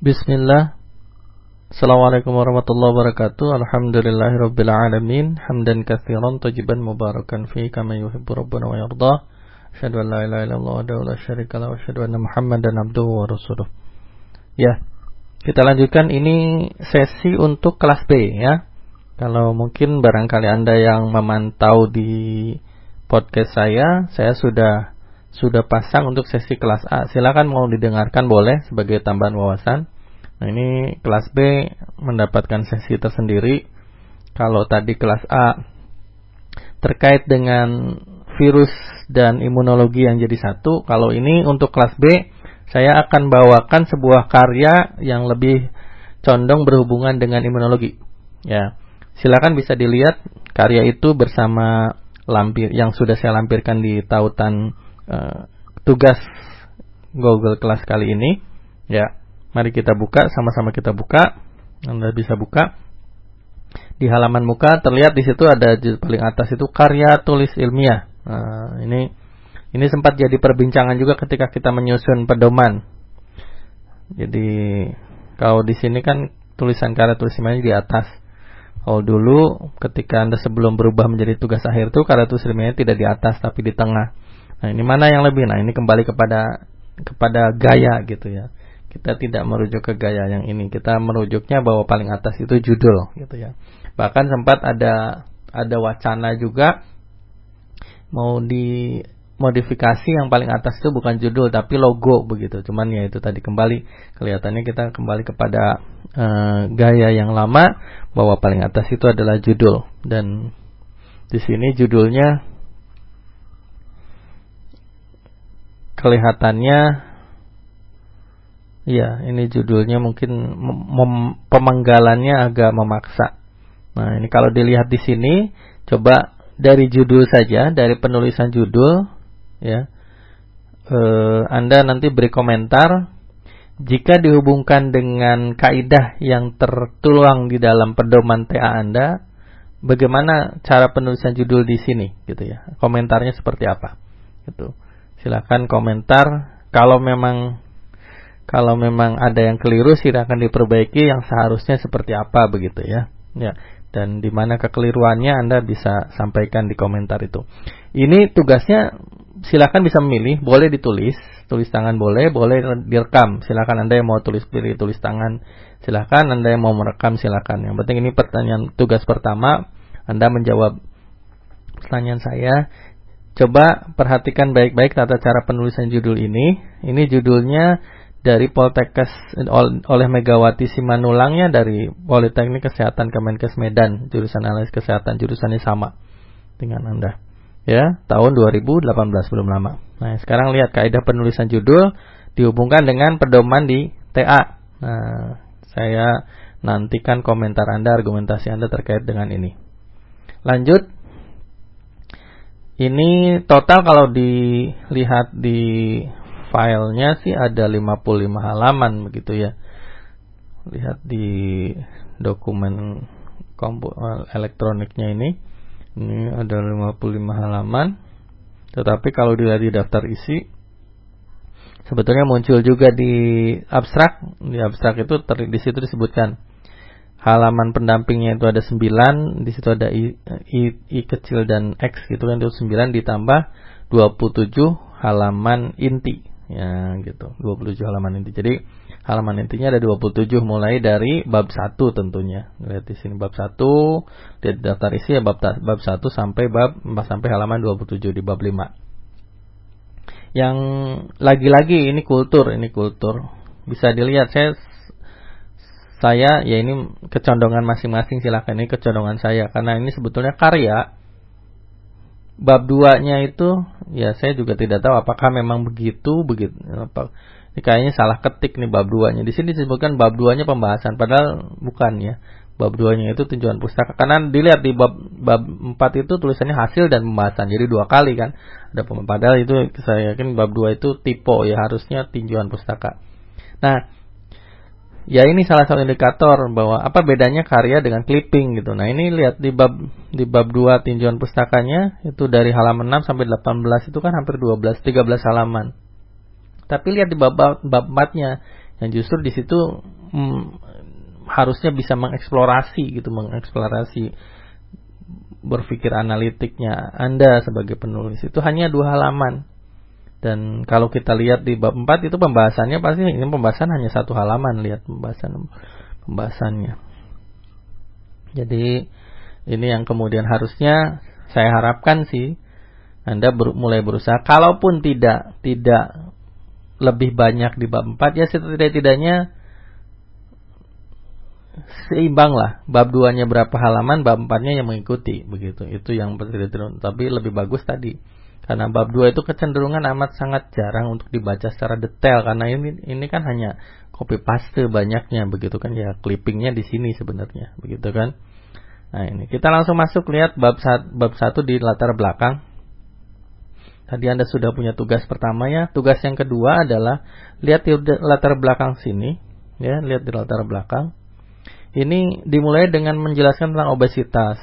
Bismillah. Assalamualaikum warahmatullahi wabarakatuh. Alhamdulillahirrabbilalamin Hamdan kathiran tajiban mubarakan fi Kama yuhibbu rabbuna wa yardah Asyadu an la ilaha illallah wa la syarika la wa asyadu anna muhammadan abduhu wa rasuluh. Ya Kita lanjutkan ini sesi untuk kelas B ya. Kalau mungkin barangkali Anda yang memantau di podcast saya Saya sudah sudah pasang untuk sesi kelas A. Silakan mau didengarkan boleh sebagai tambahan wawasan. Nah, ini kelas B mendapatkan sesi tersendiri. Kalau tadi kelas A terkait dengan virus dan imunologi yang jadi satu, kalau ini untuk kelas B saya akan bawakan sebuah karya yang lebih condong berhubungan dengan imunologi. Ya. Silakan bisa dilihat karya itu bersama lampir yang sudah saya lampirkan di tautan uh, tugas Google Class kali ini. Ya, mari kita buka, sama-sama kita buka. Anda bisa buka. Di halaman muka terlihat di situ ada di paling atas itu karya tulis ilmiah. Nah, ini ini sempat jadi perbincangan juga ketika kita menyusun pedoman. Jadi kalau di sini kan tulisan karya tulis ilmiahnya di atas. Kalau dulu ketika Anda sebelum berubah menjadi tugas akhir itu karya tulis ilmiahnya tidak di atas tapi di tengah. Nah, ini mana yang lebih? Nah, ini kembali kepada kepada gaya gitu ya. Kita tidak merujuk ke gaya yang ini. Kita merujuknya bahwa paling atas itu judul gitu ya. Bahkan sempat ada ada wacana juga mau di modifikasi yang paling atas itu bukan judul tapi logo begitu. Cuman ya itu tadi kembali kelihatannya kita kembali kepada uh, gaya yang lama bahwa paling atas itu adalah judul dan di sini judulnya kelihatannya ya ini judulnya mungkin pemenggalannya agak memaksa. Nah, ini kalau dilihat di sini coba dari judul saja, dari penulisan judul ya. Eh, Anda nanti beri komentar jika dihubungkan dengan kaidah yang tertuang di dalam pedoman TA Anda, bagaimana cara penulisan judul di sini gitu ya. Komentarnya seperti apa? Gitu. Silakan komentar kalau memang kalau memang ada yang keliru silakan diperbaiki yang seharusnya seperti apa begitu ya. Ya. Dan di mana kekeliruannya Anda bisa sampaikan di komentar itu. Ini tugasnya silakan bisa memilih, boleh ditulis, tulis tangan boleh, boleh direkam. Silakan Anda yang mau tulis pilih tulis tangan, silakan Anda yang mau merekam silakan. Yang penting ini pertanyaan tugas pertama, Anda menjawab pertanyaan saya Coba perhatikan baik-baik tata cara penulisan judul ini. Ini judulnya dari Poltekkes oleh Megawati Simanulangnya dari Politeknik Kesehatan Kemenkes Medan, jurusan analisis kesehatan, jurusannya sama dengan Anda. Ya, tahun 2018 belum lama. Nah, sekarang lihat kaidah penulisan judul dihubungkan dengan pedoman di TA. Nah, saya nantikan komentar Anda, argumentasi Anda terkait dengan ini. Lanjut ini total kalau dilihat di filenya sih ada 55 halaman begitu ya. Lihat di dokumen elektroniknya ini. Ini ada 55 halaman. Tetapi kalau dilihat di daftar isi sebetulnya muncul juga di abstrak. Di abstrak itu di situ disebutkan halaman pendampingnya itu ada 9, di situ ada I, I, I kecil dan X gitu kan itu 9 ditambah 27 halaman inti. Ya gitu. 27 halaman inti. Jadi halaman intinya ada 27 mulai dari bab 1 tentunya. Lihat di sini bab 1 di daftar isi ya bab bab 1 sampai bab sampai halaman 27 di bab 5 yang lagi-lagi ini kultur ini kultur. Bisa dilihat saya saya ya ini kecondongan masing-masing silahkan ini kecondongan saya karena ini sebetulnya karya. Bab duanya itu ya saya juga tidak tahu apakah memang begitu begitu apa ini kayaknya salah ketik nih bab duanya. Di sini disebutkan bab duanya pembahasan padahal bukan ya. Bab duanya itu tujuan pustaka. Karena dilihat di bab bab 4 itu tulisannya hasil dan pembahasan jadi dua kali kan. Ada padahal itu saya yakin bab 2 itu tipe ya harusnya tinjauan pustaka. Nah Ya ini salah satu indikator bahwa apa bedanya karya dengan clipping gitu. Nah ini lihat di bab di bab 2 tinjauan pustakanya itu dari halaman 6 sampai 18 itu kan hampir 12 13 halaman. Tapi lihat di bab bab 4-nya Yang justru di situ hmm, harusnya bisa mengeksplorasi gitu, mengeksplorasi berpikir analitiknya Anda sebagai penulis itu hanya dua halaman. Dan kalau kita lihat di bab 4 itu pembahasannya pasti ini pembahasan hanya satu halaman lihat pembahasan pembahasannya. Jadi ini yang kemudian harusnya saya harapkan sih Anda ber, mulai berusaha kalaupun tidak tidak lebih banyak di bab 4 ya setidak-tidaknya seimbang lah. Bab 2-nya berapa halaman, bab 4-nya yang mengikuti begitu. Itu yang tapi lebih bagus tadi. Karena bab 2 itu kecenderungan amat sangat jarang untuk dibaca secara detail karena ini ini kan hanya copy paste banyaknya begitu kan ya clippingnya di sini sebenarnya begitu kan. Nah, ini kita langsung masuk lihat bab bab 1 di latar belakang. Tadi Anda sudah punya tugas pertama ya. Tugas yang kedua adalah lihat di latar belakang sini ya, lihat di latar belakang. Ini dimulai dengan menjelaskan tentang obesitas.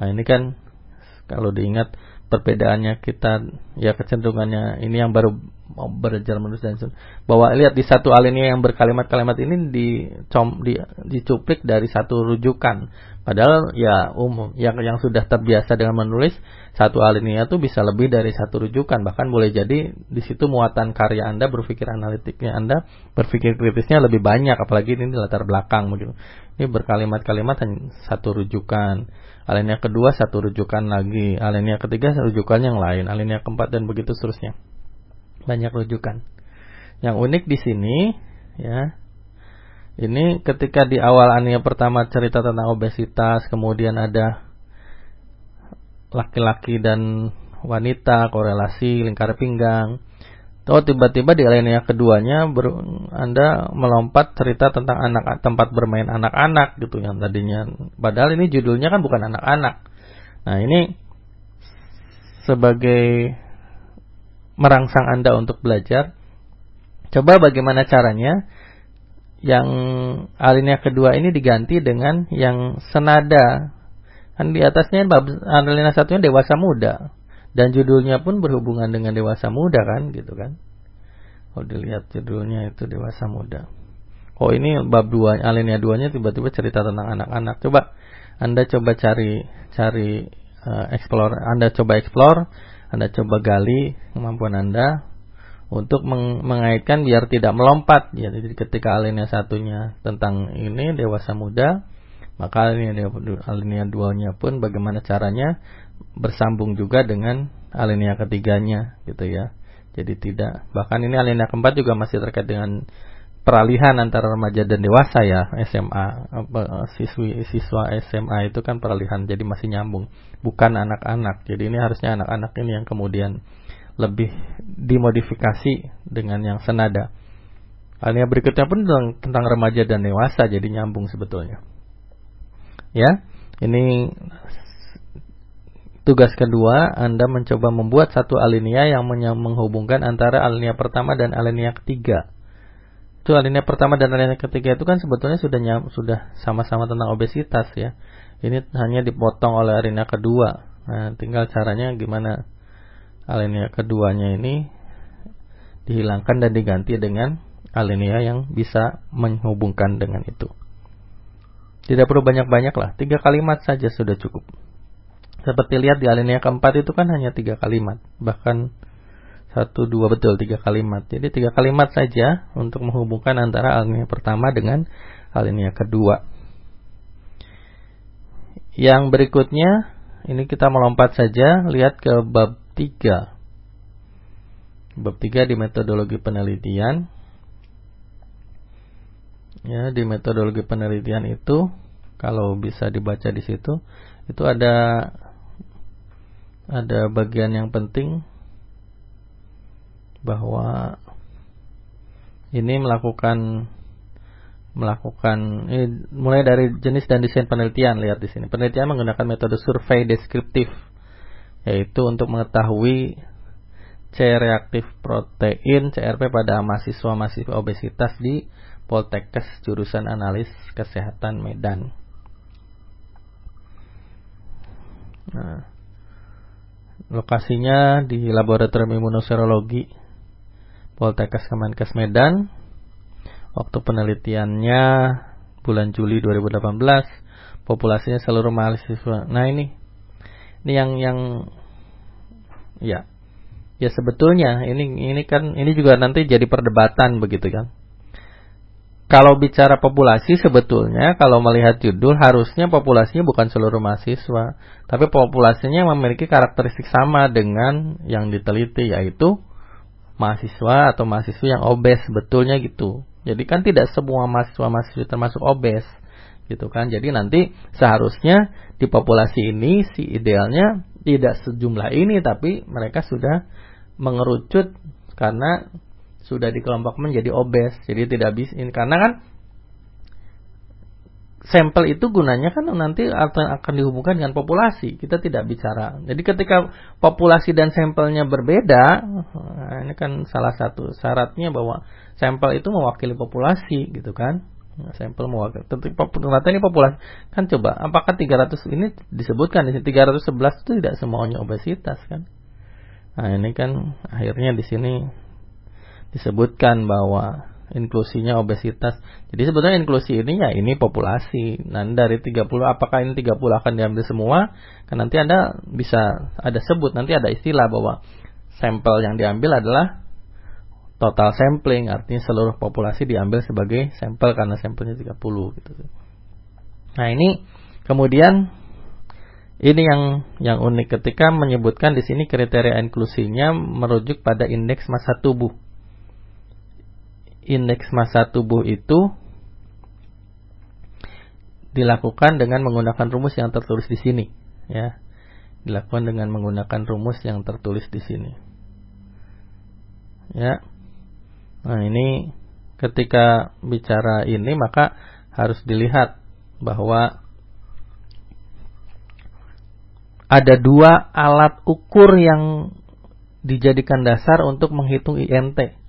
Nah, ini kan kalau diingat perbedaannya kita ya kecenderungannya ini yang baru berjalan menulis dan bahwa lihat di satu alinea yang berkalimat-kalimat ini di, di dicuplik dari satu rujukan. Padahal ya umum yang yang sudah terbiasa dengan menulis satu alinea itu bisa lebih dari satu rujukan. Bahkan boleh jadi di situ muatan karya Anda berpikir analitiknya Anda berpikir kritisnya lebih banyak. Apalagi ini di latar belakang begitu. Ini berkalimat-kalimat hanya satu rujukan. Alinea kedua satu rujukan lagi, alinea ketiga rujukan yang lain, alinea keempat dan begitu seterusnya. Banyak rujukan. Yang unik di sini ya. Ini ketika di awal alinea pertama cerita tentang obesitas, kemudian ada laki-laki dan wanita, korelasi lingkar pinggang. Oh tiba-tiba di alinea keduanya Anda melompat cerita tentang anak tempat bermain anak-anak gitu yang tadinya padahal ini judulnya kan bukan anak-anak. Nah, ini sebagai merangsang Anda untuk belajar coba bagaimana caranya yang alinea kedua ini diganti dengan yang senada. Kan di atasnya alinea satunya dewasa muda dan judulnya pun berhubungan dengan dewasa muda kan gitu kan? Kalau dilihat judulnya itu dewasa muda. Oh ini bab dua alinea duanya tiba-tiba cerita tentang anak-anak. Coba anda coba cari cari uh, explore anda coba explore anda coba gali kemampuan anda untuk meng mengaitkan biar tidak melompat jadi ketika alinea satunya tentang ini dewasa muda maka alinea alinea duanya pun bagaimana caranya bersambung juga dengan alinea ketiganya gitu ya. Jadi tidak bahkan ini alinea keempat juga masih terkait dengan peralihan antara remaja dan dewasa ya SMA siswi siswa SMA itu kan peralihan jadi masih nyambung bukan anak-anak jadi ini harusnya anak-anak ini yang kemudian lebih dimodifikasi dengan yang senada alinea berikutnya pun tentang, tentang remaja dan dewasa jadi nyambung sebetulnya ya ini Tugas kedua, Anda mencoba membuat satu alinea yang menghubungkan antara alinea pertama dan alinea ketiga. Itu alinea pertama dan alinea ketiga itu kan sebetulnya sudah sudah sama-sama tentang obesitas ya. Ini hanya dipotong oleh alinea kedua. Nah, tinggal caranya gimana alinea keduanya ini dihilangkan dan diganti dengan alinea yang bisa menghubungkan dengan itu. Tidak perlu banyak-banyak lah, tiga kalimat saja sudah cukup. Seperti lihat di alinea keempat itu kan hanya tiga kalimat, bahkan satu dua betul tiga kalimat. Jadi tiga kalimat saja untuk menghubungkan antara alinea pertama dengan alinea kedua. Yang berikutnya ini kita melompat saja lihat ke bab tiga. Bab tiga di metodologi penelitian. Ya, di metodologi penelitian itu kalau bisa dibaca di situ itu ada ada bagian yang penting bahwa ini melakukan melakukan ini mulai dari jenis dan desain penelitian lihat di sini. Penelitian menggunakan metode survei deskriptif yaitu untuk mengetahui C reaktif protein CRP pada mahasiswa-mahasiswa obesitas di Poltekkes jurusan analis kesehatan Medan. Nah, Lokasinya di Laboratorium Imunoserologi Poltekkes Kemenkes Medan. Waktu penelitiannya bulan Juli 2018 populasinya seluruh mahasiswa. Nah ini ini yang yang ya ya sebetulnya ini ini kan ini juga nanti jadi perdebatan begitu kan. Kalau bicara populasi sebetulnya kalau melihat judul harusnya populasinya bukan seluruh mahasiswa, tapi populasinya memiliki karakteristik sama dengan yang diteliti yaitu mahasiswa atau mahasiswa yang obes betulnya gitu. Jadi kan tidak semua mahasiswa-mahasiswa termasuk obes gitu kan. Jadi nanti seharusnya di populasi ini si idealnya tidak sejumlah ini tapi mereka sudah mengerucut karena sudah dikelompokkan menjadi obes. Jadi tidak bisa karena kan sampel itu gunanya kan nanti akan dihubungkan dengan populasi. Kita tidak bicara. Jadi ketika populasi dan sampelnya berbeda, nah ini kan salah satu syaratnya bahwa sampel itu mewakili populasi gitu kan. Nah, sampel mewakili. Ternyata ini populasi. Kan coba, apakah 300 ini disebutkan di sini 311 itu tidak semuanya obesitas kan? Nah, ini kan akhirnya di sini disebutkan bahwa inklusinya obesitas. Jadi sebetulnya inklusi ini ya ini populasi. Nah, dari 30 apakah ini 30 akan diambil semua? Kan nanti Anda bisa ada sebut nanti ada istilah bahwa sampel yang diambil adalah total sampling, artinya seluruh populasi diambil sebagai sampel karena sampelnya 30 gitu. Nah, ini kemudian ini yang yang unik ketika menyebutkan di sini kriteria inklusinya merujuk pada indeks massa tubuh indeks massa tubuh itu dilakukan dengan menggunakan rumus yang tertulis di sini ya. Dilakukan dengan menggunakan rumus yang tertulis di sini. Ya. Nah ini ketika bicara ini maka harus dilihat bahwa ada dua alat ukur yang dijadikan dasar untuk menghitung IMT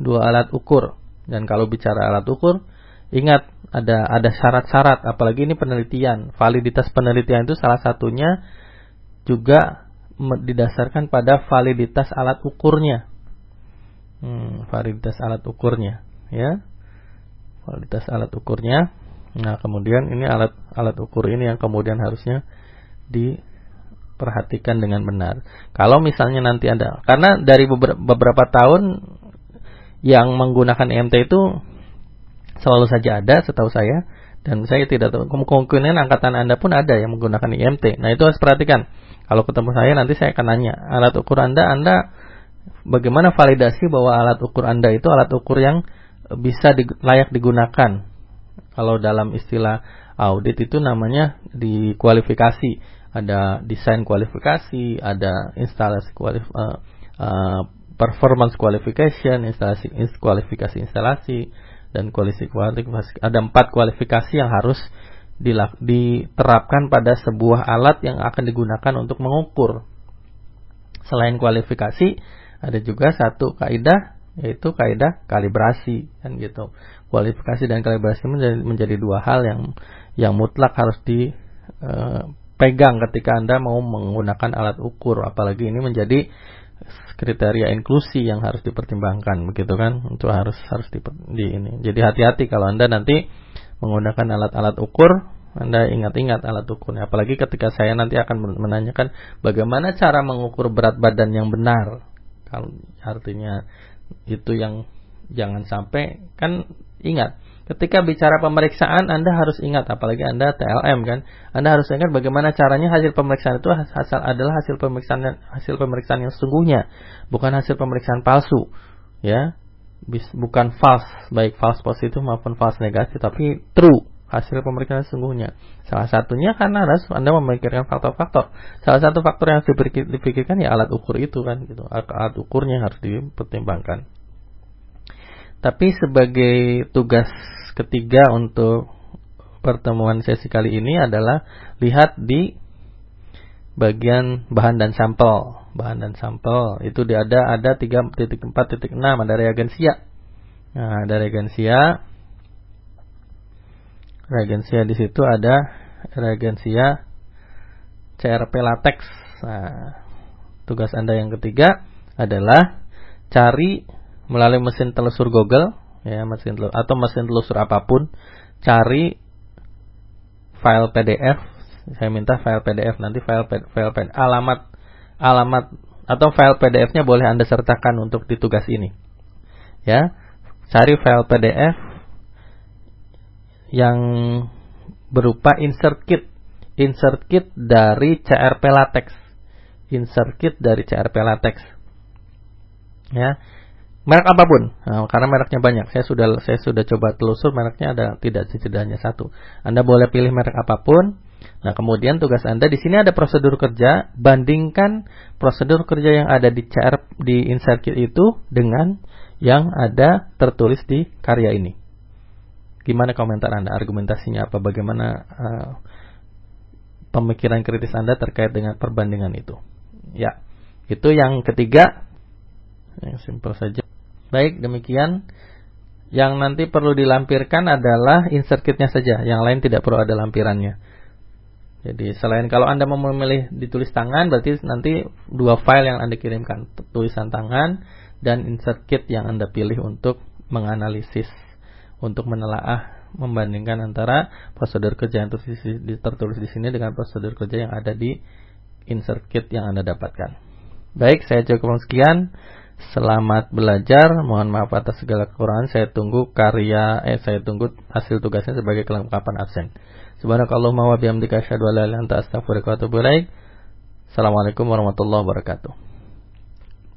dua alat ukur. Dan kalau bicara alat ukur, ingat ada ada syarat-syarat, apalagi ini penelitian. Validitas penelitian itu salah satunya juga didasarkan pada validitas alat ukurnya. Hmm, validitas alat ukurnya, ya. Validitas alat ukurnya. Nah, kemudian ini alat alat ukur ini yang kemudian harusnya diperhatikan dengan benar. Kalau misalnya nanti ada karena dari beberapa tahun yang menggunakan EMT itu selalu saja ada setahu saya dan saya tidak tahu kemungkinan angkatan Anda pun ada yang menggunakan IMT. Nah, itu harus perhatikan. Kalau ketemu saya nanti saya akan nanya, alat ukur Anda Anda bagaimana validasi bahwa alat ukur Anda itu alat ukur yang bisa di, layak digunakan. Kalau dalam istilah audit itu namanya dikualifikasi. Ada desain kualifikasi, ada instalasi kualif, uh, uh, performance qualification, instalasi kualifikasi instalasi dan kualifikasi kualifikasi ada empat kualifikasi yang harus diterapkan pada sebuah alat yang akan digunakan untuk mengukur. Selain kualifikasi, ada juga satu kaidah yaitu kaidah kalibrasi kan gitu. Kualifikasi dan kalibrasi menjadi, menjadi dua hal yang yang mutlak harus dipegang eh, ketika Anda mau menggunakan alat ukur apalagi ini menjadi kriteria inklusi yang harus dipertimbangkan begitu kan? Untuk harus harus di, di ini. Jadi hati-hati kalau anda nanti menggunakan alat-alat ukur anda ingat-ingat alat ukurnya. Apalagi ketika saya nanti akan menanyakan bagaimana cara mengukur berat badan yang benar? Kalau artinya itu yang jangan sampai kan ingat Ketika bicara pemeriksaan, Anda harus ingat, apalagi Anda TLM kan, Anda harus ingat bagaimana caranya hasil pemeriksaan itu hasil adalah hasil pemeriksaan hasil pemeriksaan yang sesungguhnya, bukan hasil pemeriksaan palsu, ya, bukan false, baik false positif maupun false negatif, tapi true hasil pemeriksaan sesungguhnya. Salah satunya karena harus Anda memikirkan faktor-faktor. Salah satu faktor yang harus dipikirkan ya alat ukur itu kan, gitu. Alat ukurnya harus dipertimbangkan. Tapi sebagai tugas ketiga untuk pertemuan sesi kali ini adalah lihat di bagian bahan dan sampel. Bahan dan sampel itu ada ada 3.4.6 ada reagensia. Nah, ada reagensia. Reagensia di situ ada reagensia CRP latex. Nah, tugas Anda yang ketiga adalah cari melalui mesin telusur Google ya mesin telusur atau mesin telusur apa pun cari file PDF saya minta file PDF nanti file file PDF, alamat alamat atau file PDF-nya boleh Anda sertakan untuk di tugas ini. Ya cari file PDF yang berupa insert kit. Insert kit dari CRP latex. Insert kit dari CRP latex. Ya merek apa pun. Nah, karena mereknya banyak. Saya sudah saya sudah coba telusur mereknya ada tidak setidaknya satu. Anda boleh pilih merek apa pun. Nah kemudian tugas Anda di sini ada prosedur kerja. Bandingkan prosedur kerja yang ada di CR di insert kit itu dengan yang ada tertulis di karya ini. Gimana komentar Anda? Argumentasinya apa? Bagaimana uh, pemikiran kritis Anda terkait dengan perbandingan itu? Ya itu yang ketiga. Yang simpel saja. Baik, demikian. Yang nanti perlu dilampirkan adalah insert kitnya saja, yang lain tidak perlu ada lampirannya. Jadi selain kalau Anda mau memilih ditulis tangan, berarti nanti dua file yang Anda kirimkan, tulisan tangan dan insert kit yang Anda pilih untuk menganalisis, untuk menelaah, membandingkan antara prosedur kerja yang tertulis di sini dengan prosedur kerja yang ada di insert kit yang Anda dapatkan. Baik, saya cukup sekian. Selamat belajar. Mohon maaf atas segala kekurangan. Saya tunggu karya eh saya tunggu hasil tugasnya sebagai kelengkapan absen. Subhanakallahumma wa bihamdika asyhadu an la ilaha illa anta astaghfiruka wa atubu. Assalamualaikum warahmatullahi wabarakatuh.